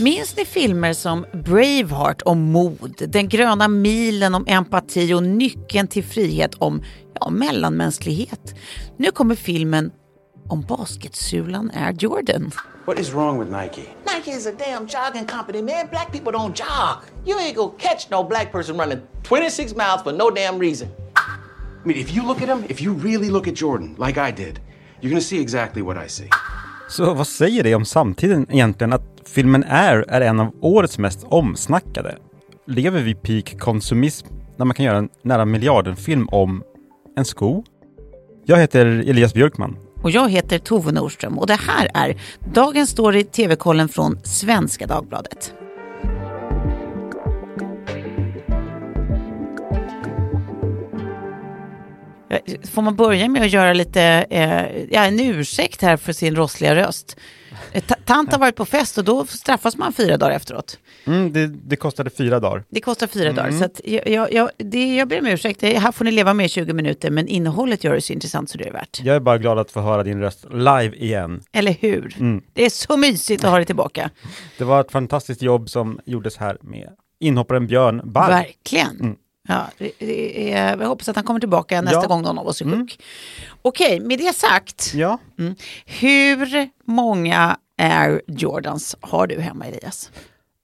Minns ni filmer som Braveheart om mod, Den gröna milen om empati och Nyckeln till frihet om ja, mellanmänsklighet? Nu kommer filmen om basketsulan Air Jordan. What is wrong with Nike? Nike is a damn jogging company, man. Black people don't jog. You ain't gonna catch no black person running 26 miles for no damn reason. I mean, if you look at him, if you really look at Jordan, like I did, you're gonna see exactly what I see. Så vad säger det om samtiden egentligen att filmen Air är en av årets mest omsnackade? Lever vi peak konsumism när man kan göra en nära miljarden-film om en sko? Jag heter Elias Björkman. Och jag heter Tove Nordström och det här är dagens story TV-kollen från Svenska Dagbladet. Eh, får man börja med att göra lite, eh, ja, en ursäkt här för sin rossliga röst? Eh, ta- Tant har varit på fest och då straffas man fyra dagar efteråt. Mm, det, det kostade fyra dagar. Det kostar fyra dagar. Så att jag, jag, jag, det, jag ber om ursäkt, Det- här får ni leva med i 20 minuter, men innehållet gör det så intressant så det är värt. Jag är bara glad att få höra din röst live igen. Eller hur? Det är så mysigt att ha dig tillbaka. Det var ett fantastiskt jobb som gjordes här med inhopparen Björn Barr. Verkligen. Ja, det, det är, jag hoppas att han kommer tillbaka nästa Ja. gång någon av oss är sjuk. Okej, med det sagt, Ja, hur många Air Jordans har du hemma Elias?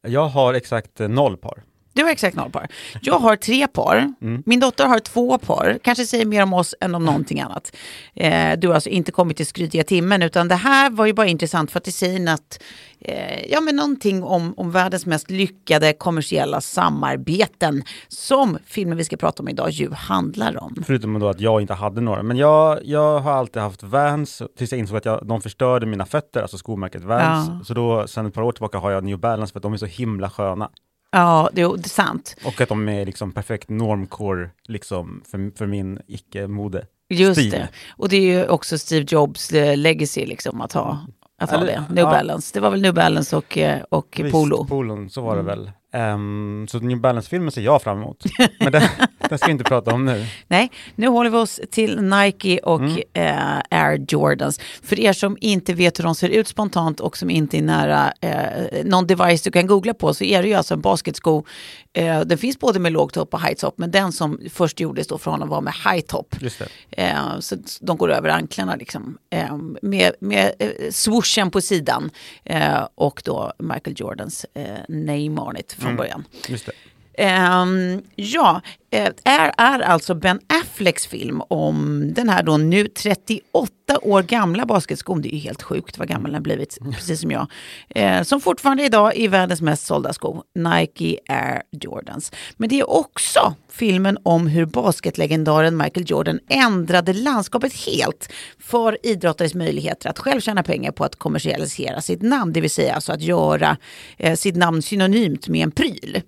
jag har exakt noll par. Du har exakt noll par. Jag har tre par. Min dotter har två par. Kanske säger mer om oss än om någonting annat. Eh, du har alltså inte kommit till skrytiga timmen utan det här var ju bara intressant för att det säger något, eh, ja, men någonting om, om världens mest lyckade kommersiella samarbeten som filmen vi ska prata om idag ju handlar om. Förutom då att jag inte hade några. Men jag, jag har alltid haft Vans tills jag insåg att jag, de förstörde mina fötter, alltså skomärket Vans. Ja. Så då, sen ett par år tillbaka har jag New Balance för att de är så himla sköna. Ja, det, är sant. Och att de är liksom perfekt normcore liksom för, för min icke-mode. Just Stil. det. Och det är ju också Steve Jobs eh, legacy liksom att ha, att ha Eller- det. New ja. Balance. Det var väl New Balance och, eh, och Visst, Polo. Polon, så var det väl. Ehm, så New Balance-filmen ser jag fram emot. Men den, den ska vi inte prata om nu. Nej, nu håller vi oss till Nike och eh, Air Jordans. För er som inte vet hur de ser ut spontant och som inte är nära eh, någon device du kan googla på så är det ju alltså en basketsko. Eh, den finns både med låg topp och high top men den som först gjordes då för honom var med high top. Just det. Eh, så de går över anklarna liksom. Eh, med med eh, swooshen på sidan. Eh, och då Michael Jordans name on it från början. Just det. Ehm, ja, eh, är, är alltså Ben Afflecks film om den här då nu 38 år gamla basketskon. Det är ju helt sjukt vad gammal den blivit, precis som jag. Eh, som fortfarande idag är världens mest sålda sko, Nike Air Jordans. Men det är också filmen om hur basketlegendaren Michael Jordan ändrade landskapet helt för idrottares möjligheter att själv tjäna pengar på att kommersialisera sitt namn, det vill säga alltså att göra eh, sitt namn synonymt med en pryl.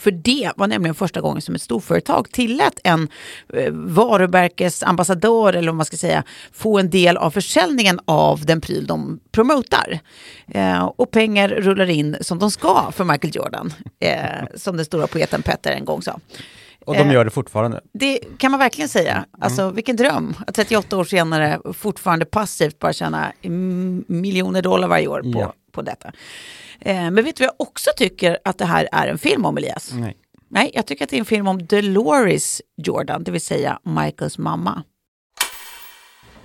För det var nämligen första gången som ett storföretag tillät en eh, varumärkesambassadör, eller vad man ska säga, få en del av försäljningen av den pryl de promotar. Eh, och pengar rullar in som de ska för Michael Jordan, eh, som den stora poeten Petter en gång sa. Och de Eh, gör det fortfarande. Det kan man verkligen säga. Alltså vilken dröm att 38 år senare fortfarande passivt bara tjäna mm, miljoner dollar varje år på, Ja. på detta. Eh, men vet du vad jag också tycker att det här är en film om Elias? Nej. Nej, jag tycker att det är en film om Dolores Jordan, det vill säga Michaels mamma.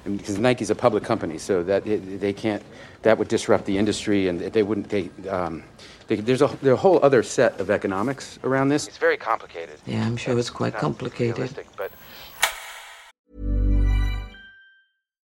Because Nike's a public company, so that they can't, that would disrupt the industry, and they wouldn't. They, um, they there's a there's a whole other set of economics around this. It's very complicated. Yeah, I'm sure it's quite complicated. but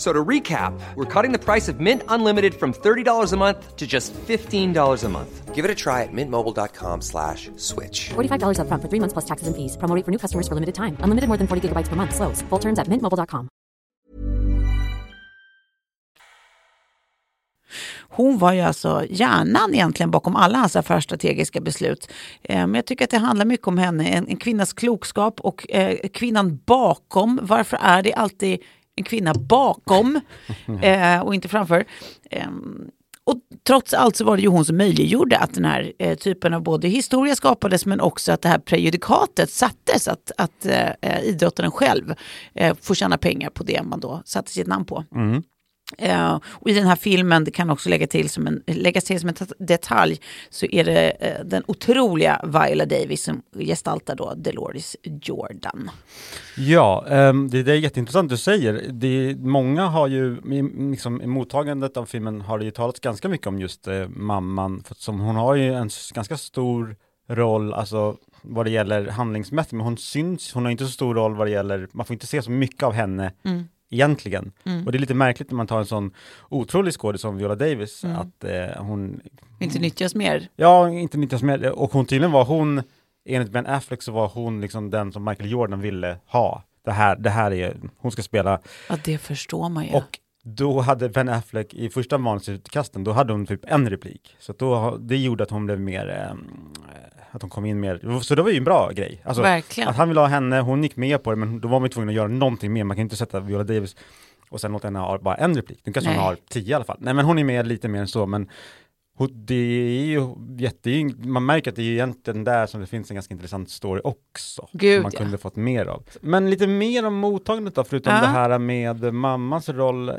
So to recap, we're cutting the price of Mint Unlimited from $30 a month to just $15 a month. Give it a try at mintmobile.com slash switch. $45 upfront for three months plus taxes and fees. Promo rate for new customers for limited time. Unlimited more than 40 gigabytes per month. Slows. Full terms at mintmobile.com. Hon var ju alltså hjärnan egentligen bakom alla hans affärsstrategiska beslut. Men jag tycker att det handlar mycket om henne, en, en kvinnas klokskap och eh, kvinnan bakom. Varför är det alltid en kvinna bakom eh, och inte framför? Eh, och trots allt så var det ju hon som möjliggjorde att den här eh, typen av både historia skapades men också att det här prejudikatet sattes, att, att eh, idrottaren själv eh, får tjäna pengar på det man då satte sitt namn på. Eh, och i den här filmen, det kan också lägga till som en, läggas till som en det- detalj, så är det eh, den otroliga Viola Davis som gestaltar då Dolores Jordan. Ja, ehm, det, det är jätteintressant du säger. Det, många har ju, i- liksom, i mottagandet av filmen har det ju talats ganska mycket om just eh, mamman, för som hon har ju en ganska stor roll, alltså vad det gäller handlingsmässigt, men hon syns, hon har inte så stor roll vad det gäller, man får inte se så mycket av henne egentligen. Och det är lite märkligt när man tar en sån otrolig skådis som Viola Davis, att eh, hon Inte nyttjas mer. Ja, inte nyttjas med. Och hon tydligen var hon, enligt Ben Affleck så var hon liksom den som Michael Jordan ville ha. Det här, det här är, hon ska spela. Ja, det förstår man ju. Och då hade Ben Affleck i första manusutkasten, då hade hon typ en replik. Så då, det gjorde att hon blev mer, ehm, att hon kom in mer. Så det var ju en bra grej. Alltså, Verkligen. Att han ville ha henne, hon gick med på det, men då var man ju tvungen att göra någonting mer. Man kan inte sätta Viola Davis och sen låta henne ha bara en replik. Nu kanske hon Nej. har tio i alla fall. Nej, men hon är med lite mer än så, men hon- det är ju jätte, man märker att det är egentligen där som det finns en ganska intressant story också. Gud, som man ja. kunde fått mer av. Men lite mer om mottagandet då, förutom Ja. det här med mammans roll. Eh,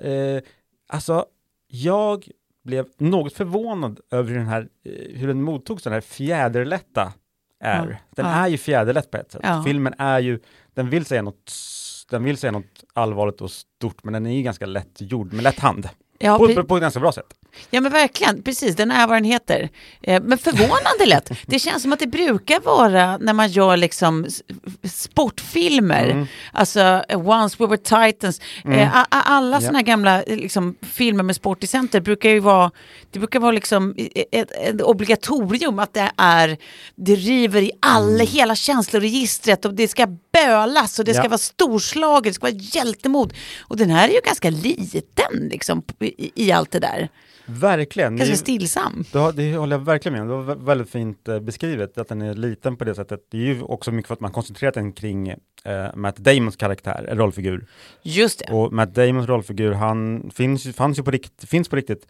alltså, jag blev något förvånad över hur den här, eh, hur den mottogs, den här fjäderlätta är. Ja. Den Ja. är ju fjäderlätt på ett sätt. Ja. Filmen är ju, den vill säga något den vill säga något allvarligt och stort, men den är ju ganska lätt gjord, med lätt hand. Ja, på, på, på ett ganska bra sätt. Ja men verkligen, precis, den är vad den heter. Eh, men förvånande lätt. Det känns som att det brukar vara när man gör liksom sportfilmer, Mm. alltså eh, Once We Were Titans, eh, a- a- alla Ja. sådana gamla eh, liksom, filmer med sport i center brukar ju vara, det brukar vara liksom ett, ett obligatorium att det är, det river i alla, hela känsloregistret och det ska bölas och det ska Ja. vara storslaget, det ska vara hjältemod. Och den här är ju ganska liten liksom i, i allt det där. Verkligen. Ganska stillsam. Det, har- det håller jag verkligen med om. Det var vä- väldigt fint eh, beskrivet att den är liten på det sättet. Det är ju också mycket för att man koncentrerat den kring eh, Matt Damons karaktär, rollfigur. Just det. Och Matt Damons rollfigur, han finns, fanns ju på riktigt, finns på riktigt.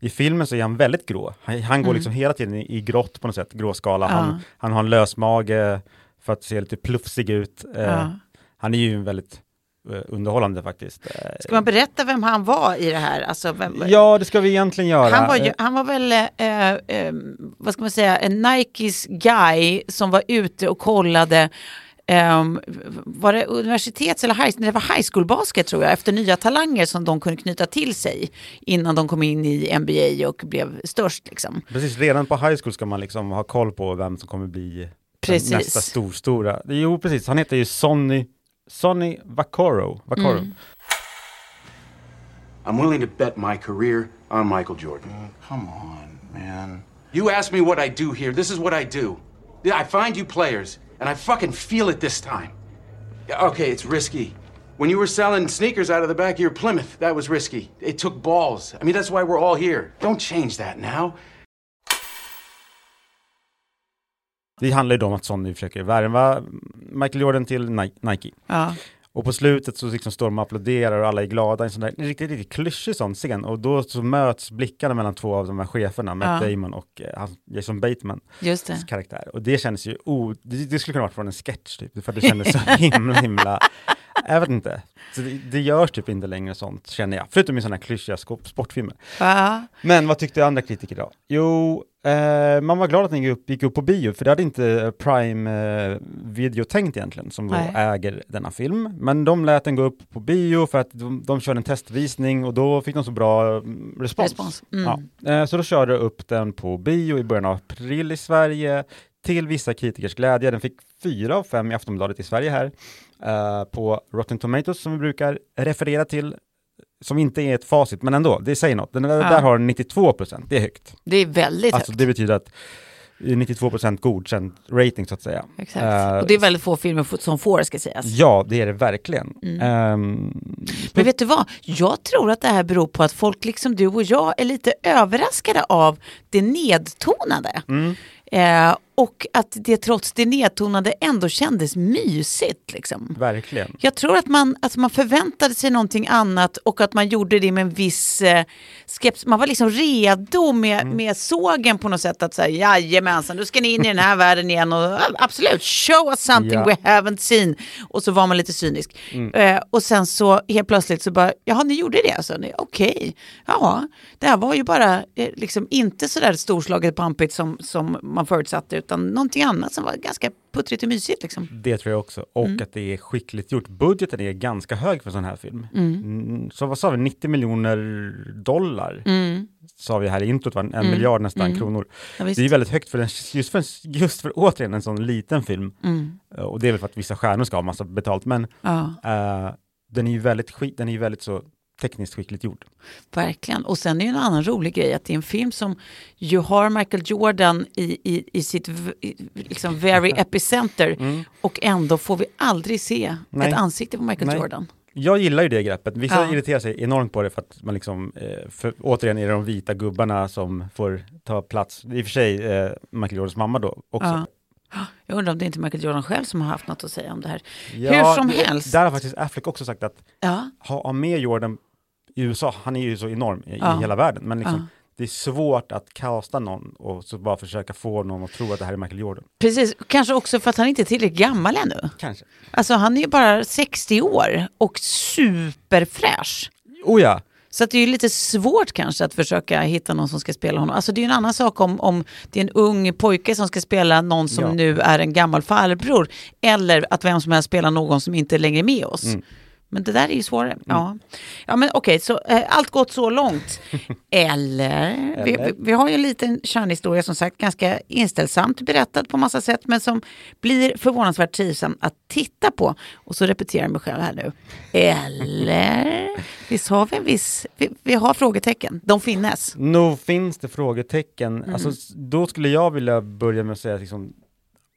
I filmen så är han väldigt grå. Han, han går liksom hela tiden i, i grått på något sätt, gråskala. Mm. Ja. Han, han har en lös mage för att se lite plufsig ut. Eh, Ja. Han är ju väldigt eh, underhållande faktiskt. Eh, Ska man berätta vem han var i det här? Alltså, vem, Ja, det ska vi egentligen göra. han, var ju, Eh, han var väl, eh, eh, vad ska man säga, en Nikes guy som var ute och kollade ehm, var det universitets eller high, det var high school basket tror jag, efter nya talanger som de kunde knyta till sig innan de kom in i NBA och blev störst. Liksom. Precis, redan på high school ska man liksom ha koll på vem som kommer bli Precis. nästa storstora. Jo, precis. Han heter ju Sonny, Sonny Vaccaro. Vaccaro. Mm. I'm willing to bet my career on Michael Jordan. Come on, man. You ask me what I do here. This is what I do. I find you players, and I fucking feel it this time. Okay, it's risky. When you were selling sneakers out of the back of your Plymouth, that was risky. It took balls. I mean, that's why we're all here. Don't change that now. Det handlar ju då om att Sonny försöker värva Michael Jordan till Ni- Nike. Ja. Och på slutet så liksom står de och applåderar och alla är glada. En sån där en riktigt, riktigt klyschig sån scen. Och då så möts blickarna mellan två av de här cheferna, Matt Ja. Damon och eh, Jason Bateman. Just det. karaktär. Och det känns ju, o, det, det skulle kunna vara från en sketch typ, för det kändes så himla, himla, jag vet inte. Så det, det görs typ inte längre sånt, känner jag. Förutom i sådana här klyschiga sportfilmer. Va? Men vad tyckte andra kritiker då? Jo, eh, man var glad att den gick upp, gick upp på bio, för det hade inte Prime eh, Video tänkt egentligen, som då Nej. äger denna film. Men de lät den gå upp på bio för att de, de körde en testvisning och då fick de så bra mm, respons. Respons, mm. Ja. Eh, så då körde upp den på bio i början av april i Sverige, till vissa kritikers glädje. Den fick fyra av fem i Aftonbladet i Sverige här, eh, på Rotten Tomatoes som vi brukar referera till, som inte är ett facit, men ändå, det säger något. Den där, Ja. där har den 92 procent, det är högt. Det är väldigt Alltså högt. det betyder att det är 92 procent godkänd rating så att säga. Exakt. Eh, och det är väldigt få filmer som får, ska sägas. Ja, det är det verkligen. Mm. Ehm, Men vet du vad? Jag tror att det här beror på att folk liksom du och jag är lite överraskade av det nedtonade. Mm. Eh, och att det trots det nedtonade ändå kändes mysigt. Liksom. Verkligen. Jag tror att man, att man förväntade sig någonting annat och att man gjorde det med en viss eh, skeps. Man var liksom redo med, med sågen på något sätt att säga jajamensan, nu ska ni in i den här världen igen och "Ah, absolut, show us something Ja. we haven't seen. Och så var man lite cynisk. Eh, och sen så helt plötsligt så bara, jaha ni gjorde det alltså? Okej, ja, det här var ju bara eh, liksom inte sådär storslaget pampigt som, som man förutsatte utan någonting annat som var ganska puttrigt och mysigt liksom. Det tror jag också. Och att det är skickligt gjort. Budgeten är ganska hög för en sån här film. Mm, så vad sa vi, 90 miljoner dollar? Sa vi här i introt, en miljard nästan kronor. Ja, det är väldigt högt för en, just, för, just för återigen en sån liten film. Eh, Och det är väl för att vissa stjärnor ska ha massa betalt. Men Ja. eh, den är ju väldigt, skick, den är ju väldigt så tekniskt skickligt gjord. Verkligen. Och sen är det en annan rolig grej att det är en film som ju har Michael Jordan i, i, i sitt i, liksom very epicenter och ändå får vi aldrig se Nej. ett ansikte på Michael Nej. Jordan. Jag gillar ju det greppet. Vissa Ja. irriterar sig enormt på det för att man liksom, eh, för, återigen är det de vita gubbarna som får ta plats. I och för sig eh, Michael Jordans mamma då också. Ja. Jag undrar om det är inte Michael Jordan själv som har haft något att säga om det här. Ja, Hur som helst. Där har faktiskt Affleck också sagt att Ja, ha, med Jordan i USA, han är ju så enorm i, Ja. hela världen, men liksom, det är svårt att kasta någon och så bara försöka få någon att tro att det här är Michael Jordan. precis. Kanske också för att han inte är tillräckligt gammal ännu. Kanske. Alltså han är ju bara 60 år och superfräsch. Oh ja, Så att det är ju lite svårt kanske att försöka hitta någon som ska spela honom. Alltså det är ju en annan sak om, om det är en ung pojke som ska spela någon som Ja. nu är en gammal farbror. Eller att vem som helst spelar någon som inte längre är med oss. Mm. Men det där är ju svårare. Ja. ja men okej, så eh, allt gått så långt. Eller, Vi, Eller? vi, vi har ju en liten kärnhistoria som sagt ganska inställsamt berättad på massa sätt men som blir förvånansvärt trivsam att titta på. Och så repeterar jag mig själv här nu. Eller, visst har vi en viss, vi, vi har frågetecken, de finnes. nog finns det frågetecken. Mm. Alltså, då skulle jag vilja börja med att säga, liksom,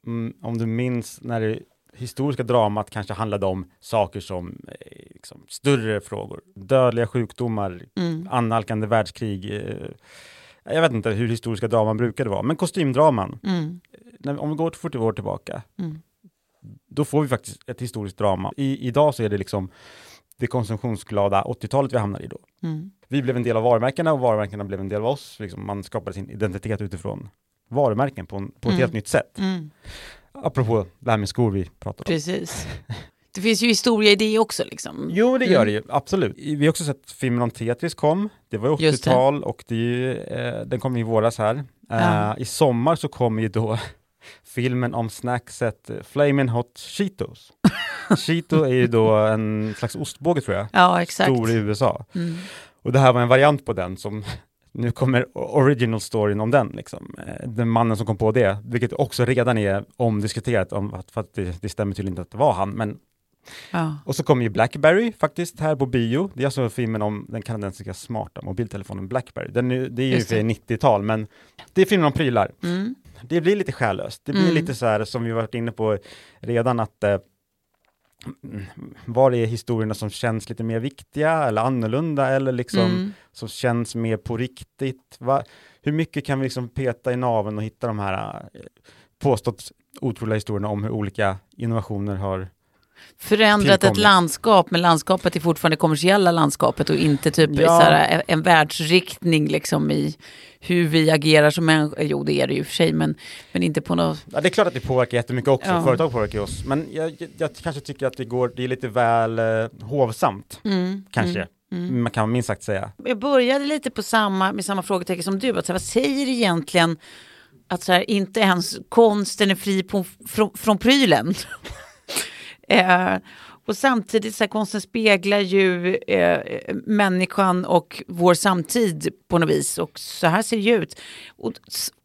mm, om du minns när det historiska dramat kanske handlade om saker som eh, liksom, större frågor. Dödliga sjukdomar, Mm. annalkande världskrig. Eh, jag vet inte hur historiska draman brukade vara, men kostymdraman. Mm. När, om vi går till 40 år tillbaka, Mm. då får vi faktiskt ett historiskt drama. I, idag så är det liksom det konsumtionsglada 80-talet vi hamnar i då. Mm. Vi blev en del av varumärkena och varumärkena blev en del av oss. Liksom man skapade sin identitet utifrån varumärken på, en, på ett Mm. helt nytt sätt. Mm. Apropå det här med skor vi pratade om. Precis. Det finns ju historia i det också liksom. Jo, det gör Mm. det ju, absolut. Vi har också sett filmen om Tetris kom, det var ju Just det. 80-tal och det är ju, eh, den kom i våras här. Eh, I sommar så kommer ju då filmen om snackset Flamin' Hot Cheetos. Cheeto är ju då en slags ostbåge tror jag, Ja, exakt. stor i USA. Mm. Och det här var en variant på den som nu kommer original storyn om den, liksom. Eh, den mannen som kom på det, vilket också redan är omdiskuterat om att, för att det, det stämmer tydligen inte att det var han, men Ja. och så kommer ju Blackberry faktiskt här på bio. Det är alltså filmen om den kanadensiska smarta mobiltelefonen Blackberry. Den är, det är ju för 90-tal, men det är filmen om prylar. Mm. Det blir lite själlöst. Det blir Mm. lite så här som vi varit inne på redan att eh, var är historierna som känns lite mer viktiga eller annorlunda eller liksom Mm. som känns mer på riktigt? Va? Hur mycket kan vi liksom peta i naven och hitta de här eh, påstått otroliga historierna om hur olika innovationer har Förändrat ett landskap, men landskapet är fortfarande kommersiella landskapet och inte typ Ja. här, en världsriktning liksom i hur vi agerar som människor. Jo, det är det ju för sig, men, men inte på något... Ja, det är klart att det påverkar jättemycket också, Ja. företag påverkar oss, men jag, jag, jag kanske tycker att det går, det är lite väl eh, hovsamt, Mm, kanske, mm. man kan minst sagt säga. Jag började lite på samma, med samma frågetecken som du. Att, så här, vad säger egentligen att så här, inte ens konsten är fri på, från, från prylen? eh, och samtidigt så här, konsten speglar ju eh, människan och vår samtid på något vis. Och så här ser det ju ut. Och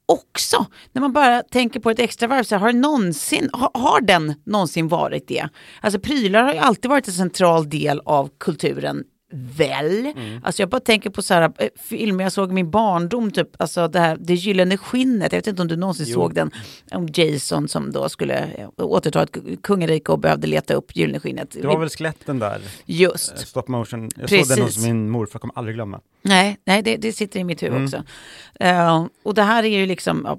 också, när man bara tänker på ett extra varv, så här, har, någonsin, har, har den någonsin varit det? Alltså prylar har ju alltid varit en central del av kulturen väl. Alltså jag bara tänker på så här, eh, filmer jag såg i min barndom, typ, alltså det här Det gyllene skinnet, jag vet inte om du någonsin såg den, om Jason som då skulle eh, återta ett kungarike och behövde leta upp gyllene skinnet. Det var väl skeletten där, eh, Just. stop motion. Jag såg den hos Precis. min morfar, kommer aldrig glömma. Nej, nej det, det sitter i mitt huvud också. Eh, och det här är ju liksom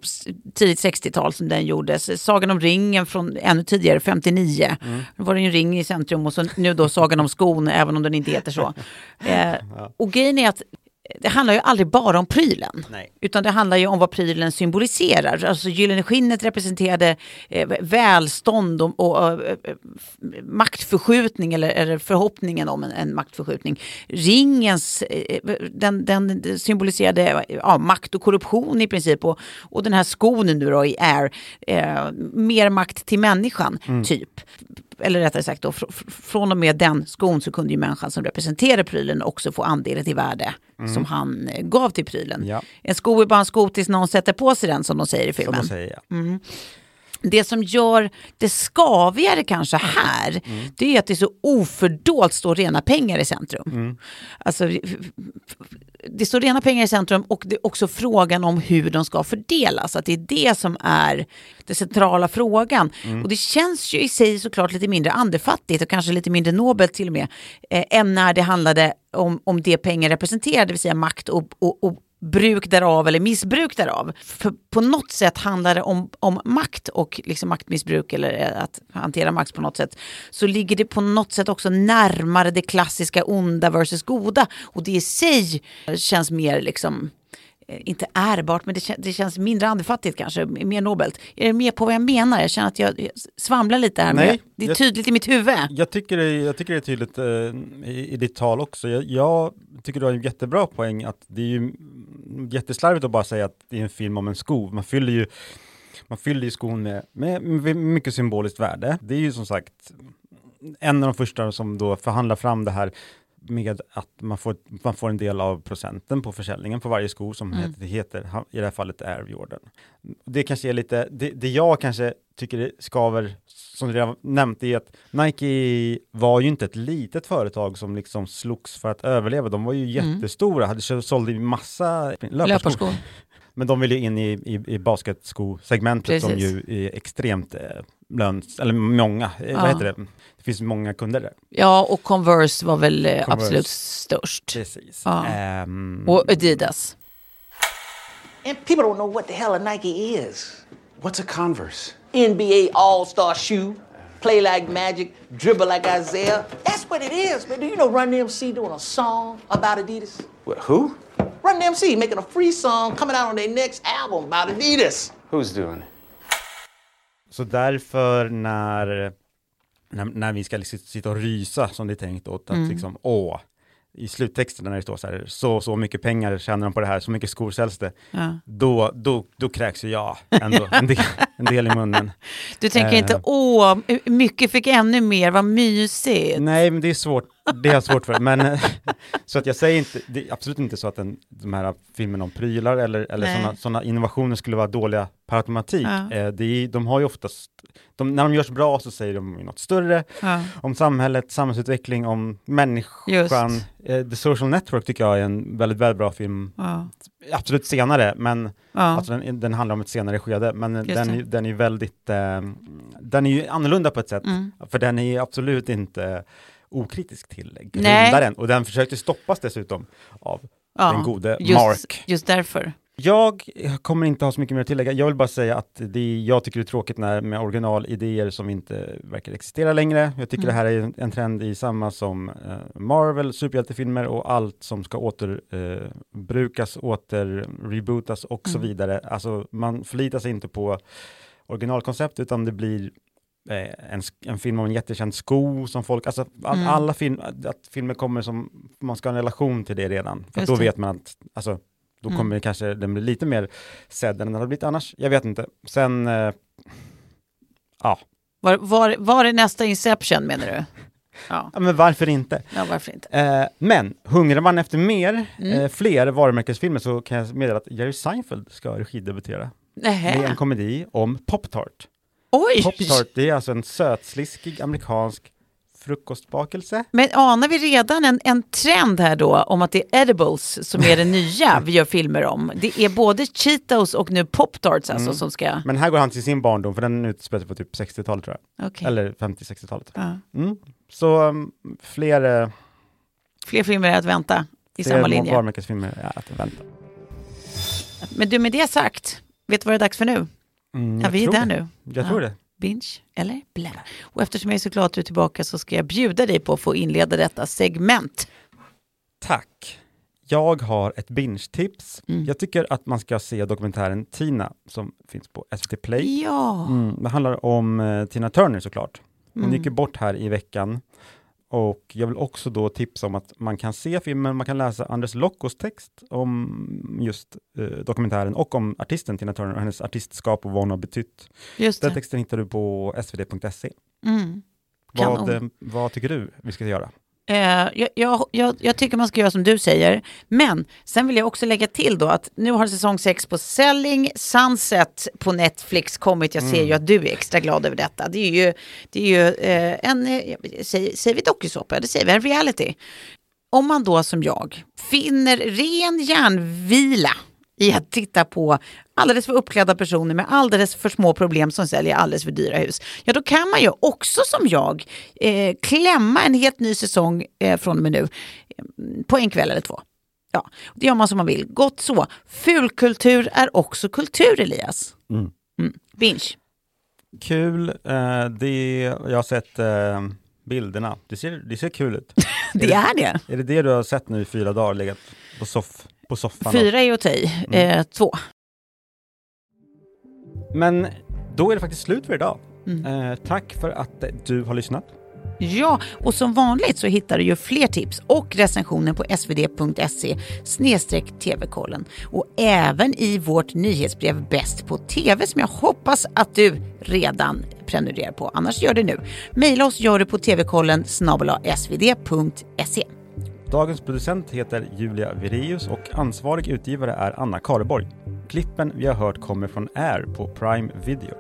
tidigt 60-tal som den gjordes. Sagan om ringen från ännu tidigare, 59. Då var det ju en ring i centrum och så nu då Sagan om skon, även om den inte heter så. Eh, och grejen är att det handlar ju aldrig bara om prylen. Nej. Utan det handlar ju om vad prylen symboliserar. Alltså gyllene skinnet representerade eh, välstånd och, och eh, eh, maktförskjutning eller, eller förhoppningen om en, en maktförskjutning. Ringens, eh, den, den symboliserade ja, makt och korruption i princip. Och, och den här skon nu då i Air, eh, mer makt till människan, typ. Eller rättare sagt, då, fr- fr- från och med den skon så kunde ju människan som representerar prylen också få andelen i värde som han eh, gav till prylen. Ja. En sko är bara en sko tills någon sätter på sig den som de säger i filmen. säger, ja. Det som gör det skavigare kanske här, det är att det är så ofördolt står rena pengar i centrum. Alltså, det står rena pengar i centrum och det är också frågan om hur de ska fördelas. Att det är det som är den centrala frågan. Och det känns ju i sig såklart lite mindre andefattigt och kanske lite mindre nobelt till och med, eh, än när det handlade om, om det pengar representerar, det vill säga makt och, och, och bruk därav eller missbruk därav. För på något sätt handlar det om, om makt och liksom maktmissbruk eller eh, att hantera makt på något sätt. Så ligger det på något sätt också närmare det klassiska onda versus goda. Och det i sig känns mer liksom eh, inte ärbart, men det, kän- det känns mindre andefattigt kanske, mer nobelt. Är du med på vad jag menar? Jag känner att jag jag svamlar lite här, men Nej, jag- det är jag- tydligt i mitt huvud. Jag tycker, det, jag tycker det är tydligt eh, i, i ditt tal också. Jag, jag tycker du har en jättebra poäng att det är ju jätteslarvigt att bara säga att det är en film om en sko. Man fyller ju, man fyller ju skon med, med, med mycket symboliskt värde. Det är ju som sagt en av de första som då förhandlar fram det här med att man får, man får en del av procenten på försäljningen på varje sko som heter, det heter i det här fallet Air Jordan. Det kanske är lite, det, det jag kanske tycker skaver, som du redan nämnt, är att Nike var ju inte ett litet företag som liksom slogs för att överleva. De var ju jättestora, hade kö- sålde massa löparskor. Löparskor. Men de vill ju in i, i, i basketskosegmentet som ju är extremt eh, löns, eller många, eh, Ja. vad heter det? Det finns många kunder där. Ja, och Converse var väl eh, Converse. absolut störst. Precis. Ja. Ehm, Och Adidas. And people don't know what the hell a Nike is. What's a Converse? NBA All Star shoe, play like Magic, dribble like Isaiah. That's what it is, man. Do you know Run DMC doing a song about Adidas? What, who? Run DMC making a free song coming out on their next album about Adidas. Who's doing it? Så därför när, när, när vi ska liksom sitta och rysa som det är tänkt åt att Mm. liksom, åh, i sluttexten när det står så här, så så mycket pengar tjänar de på det här, så mycket skor säljs det, Ja. då, då, då kräks ju jag ändå en del, en del i munnen. Du tänker Eh. inte, åh, mycket fick ännu mer, vad mysigt. Nej, men det är svårt, det har jag svårt för, men eh, så att jag säger inte, det är absolut inte så att den, de här filmerna om prylar eller, eller sådana innovationer skulle vara dåliga per automatik. Ja. Eh, det är, de har ju oftast, de, när de görs bra så säger de något större, Ja. om samhället, samhällsutveckling, om människan. Eh, The Social Network tycker jag är en väldigt, väldigt bra film. Ja. Absolut senare, men Ja. alltså den, den handlar om ett senare skede, men den, det. den är väldigt, eh, den är ju annorlunda på ett sätt, Mm. för den är ju absolut inte okritisk till Nej. grundaren, och den försökte stoppas dessutom av Ja, den gode just, Mark. Just därför. Jag kommer inte ha så mycket mer att tillägga. Jag vill bara säga att det, jag tycker det är tråkigt när, med originalidéer som inte verkar existera längre. Jag tycker det här är en, en trend i samma som eh, Marvel, superhjältefilmer och allt som ska återbrukas, eh, brukas, åter rebootas och så vidare. Alltså man förlitar sig inte på originalkoncept utan det blir eh, en, en film om en jättekänd sko som folk, alltså att Mm. alla film, att filmer kommer som, man ska ha en relation till det redan. För då vet man att, alltså då Mm. kommer kanske den bli lite mer sedd än den hade blivit annars. Jag vet inte. Sen, eh, ja, Var, var, var är nästa Inception menar du? Ja, Ja, men varför inte? ja varför inte? Eh, men hungrar man efter mer, Mm. eh, fler varumärkesfilmer så kan jag meddela att Jerry Seinfeld ska regidebutera med Nähä. en komedi om Pop-Tart. Oj! Pop-Tart, det är alltså en sötsliskig amerikansk frukostbakelse. Men anar vi redan en, en trend här då om att det är edibles som är det nya vi gör filmer om? Det är både Cheetos och nu Pop-Tarts alltså Mm. som ska... Men här går han till sin barndom, för den utspelar sig på typ 60-talet tror jag. Okej. Eller 50-60-talet. Ja. Mm. Så um, fler, eh, Fler filmer är att vänta i samma linje. varumärkesfilmer är att vänta. Men du, med det sagt, vet du vad det är dags för nu? Mm, Ja, vi är tror där det. nu. Jag tror det. Binge eller blä. Och eftersom jag är så glad att du är tillbaka så ska jag bjuda dig på att få inleda detta segment. Tack. Jag har ett binge-tips. Mm. Jag tycker att man ska se dokumentären Tina som finns på SVT Play. Ja, Mm, det handlar om eh, Tina Turner såklart. Hon Mm. gick ju bort här i veckan. Och jag vill också då tipsa om att man kan se filmen, man kan läsa Anders Lockos text om just eh, dokumentären och om artisten Tina Turner och hennes artistskap och vad hon har betytt. just Den det. texten hittar du på svd.se. Mm. Vad, eh, vad tycker du vi ska göra? Eh, jag, jag, jag, jag tycker man ska göra som du säger. Men sen vill jag också lägga till då att nu har säsong 6 på Selling Sunset på Netflix kommit. Jag ser ju att du är extra glad över detta. Det är ju, det är ju eh, en, eh, säger, säger vi dokusåpa? Det säger vi, en reality. Om man då som jag finner ren hjärnvila i att titta på alldeles för uppklädda personer med alldeles för små problem som säljer alldeles för dyra hus. Ja, då kan man ju också som jag eh, klämma en helt ny säsong eh, från och med nu eh, på en kväll eller två. Ja, det gör man som man vill. Gott så. Fulkultur är också kultur, Elias. Mm. Mm. Binge. Kul, eh, det, jag har sett eh, bilderna. Det ser, det ser kul ut. Det är det. Är det det du har sett nu i fyra dagar, legat på, soff, på soffan? Fyra är att i. Eh, två. Men då är det faktiskt slut för idag. Mm. Eh, tack för att du har lyssnat. Ja, och som vanligt så hittar du ju fler tips och recensioner på svd.se tv-kollen. Och även i vårt nyhetsbrev Bäst på TV som jag hoppas att du redan prenumererar på. Annars gör det nu. Maila oss gör det på tvkollen svd.se. Dagens producent heter Julia Vireus och ansvarig utgivare är Anna Kareborg. Klippen vi har hört kommer från Air på Prime Video.